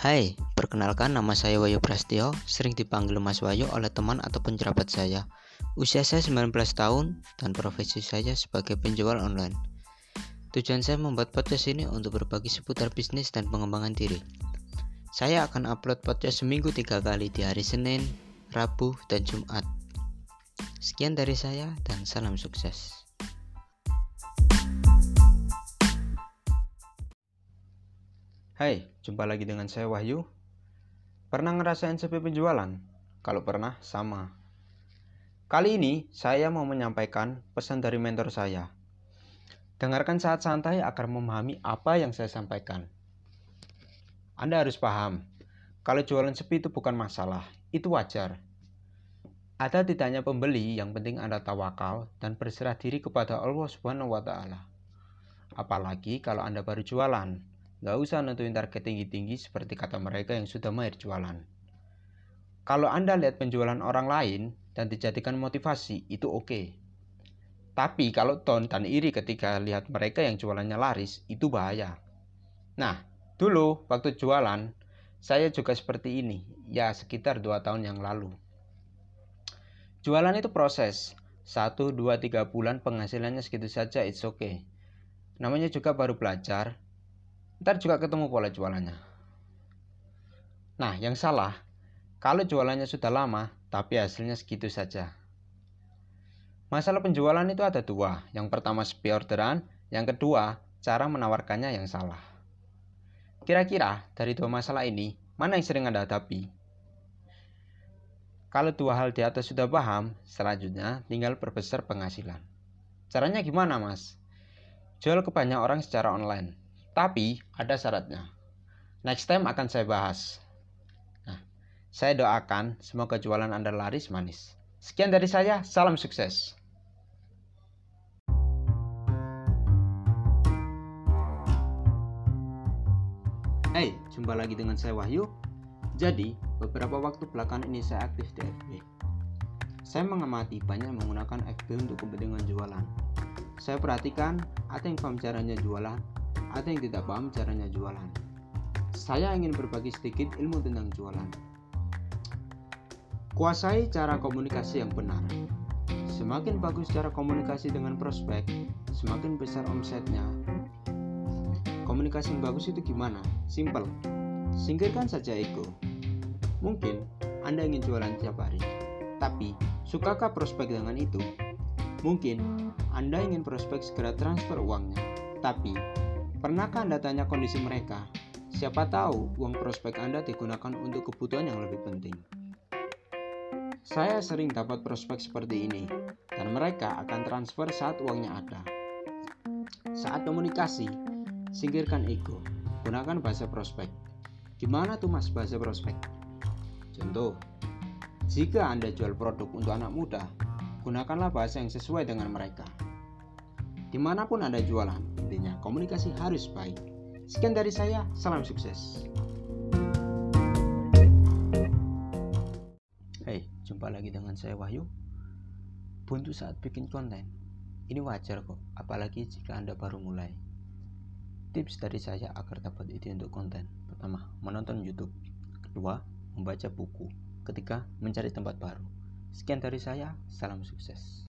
Hai, perkenalkan nama saya Wayu Prastio, sering dipanggil Mas Wayu oleh teman atau penjerabat saya. Usia saya 19 tahun dan profesi saya sebagai penjual online. Tujuan saya membuat podcast ini untuk berbagi seputar bisnis dan pengembangan diri. Saya akan upload podcast seminggu tiga kali di hari Senin, Rabu, dan Jumat. Sekian dari saya dan salam sukses. Hai, jumpa lagi dengan saya Wahyu. Pernah ngerasain sepi penjualan? Kalau pernah, sama. Kali ini saya mau menyampaikan pesan dari mentor saya. Dengarkan saat santai agar memahami apa yang saya sampaikan. Anda harus paham, kalau jualan sepi itu bukan masalah, itu wajar. Ada tidaknya pembeli, yang penting Anda tawakal dan berserah diri kepada Allah Subhanahu wa. Apalagi kalau Anda baru jualan, Gak usah nentuin target tinggi-tinggi seperti kata mereka yang sudah mahir jualan. Kalau Anda lihat penjualan orang lain dan dijadikan motivasi, itu oke. Okay. Tapi kalau ton dan iri ketika lihat mereka yang jualannya laris, itu bahaya. Nah, dulu waktu jualan, saya juga seperti ini, ya sekitar 2 tahun yang lalu. Jualan itu proses, 1, 2, 3 bulan penghasilannya segitu saja, it's okay. Namanya juga baru belajar, ntar juga ketemu pola jualannya. Nah, yang salah, kalau jualannya sudah lama, tapi hasilnya segitu saja. Masalah penjualan itu ada dua. Yang pertama sepi orderan, yang kedua cara menawarkannya yang salah. Kira-kira dari dua masalah ini, mana yang sering Anda hadapi? Kalau dua hal di atas sudah paham, selanjutnya tinggal perbesar penghasilan. Caranya gimana mas? Jual ke banyak orang secara online. Tapi ada syaratnya. Next time akan saya bahas. Nah, saya doakan semoga jualan Anda laris manis. Sekian dari saya, salam sukses. Hey, jumpa lagi dengan saya Wahyu. Jadi, beberapa waktu belakangan ini saya aktif di FB. Saya mengamati banyak menggunakan FB untuk kepentingan jualan. Saya perhatikan ada yang paham caranya jualan, ada yang tidak paham caranya jualan. Saya ingin berbagi sedikit ilmu tentang jualan. Kuasai cara komunikasi yang benar. Semakin bagus cara komunikasi dengan prospek, semakin besar omsetnya. Komunikasi yang bagus itu gimana? Simple. Singkirkan saja ego. Mungkin Anda ingin jualan tiap hari, tapi sukakah prospek dengan itu? Mungkin Anda ingin prospek segera transfer uangnya, tapi Pernahkah Anda tanya kondisi mereka? Siapa tahu uang prospek Anda digunakan untuk kebutuhan yang lebih penting. Saya sering dapat prospek seperti ini, dan mereka akan transfer saat uangnya ada. Saat komunikasi, singkirkan ego, gunakan bahasa prospek. Gimana tuh mas bahasa prospek? Contoh, jika Anda jual produk untuk anak muda, gunakanlah bahasa yang sesuai dengan mereka. Di mana pun Anda jualan, intinya komunikasi harus baik. Sekian dari saya, salam sukses. Hey, jumpa lagi dengan saya Wahyu. Buntu saat bikin konten. Ini wajar kok, apalagi jika Anda baru mulai. Tips dari saya agar dapat ide untuk konten. Pertama, menonton YouTube. Kedua, membaca buku. Ketiga, mencari tempat baru. Sekian dari saya, salam sukses.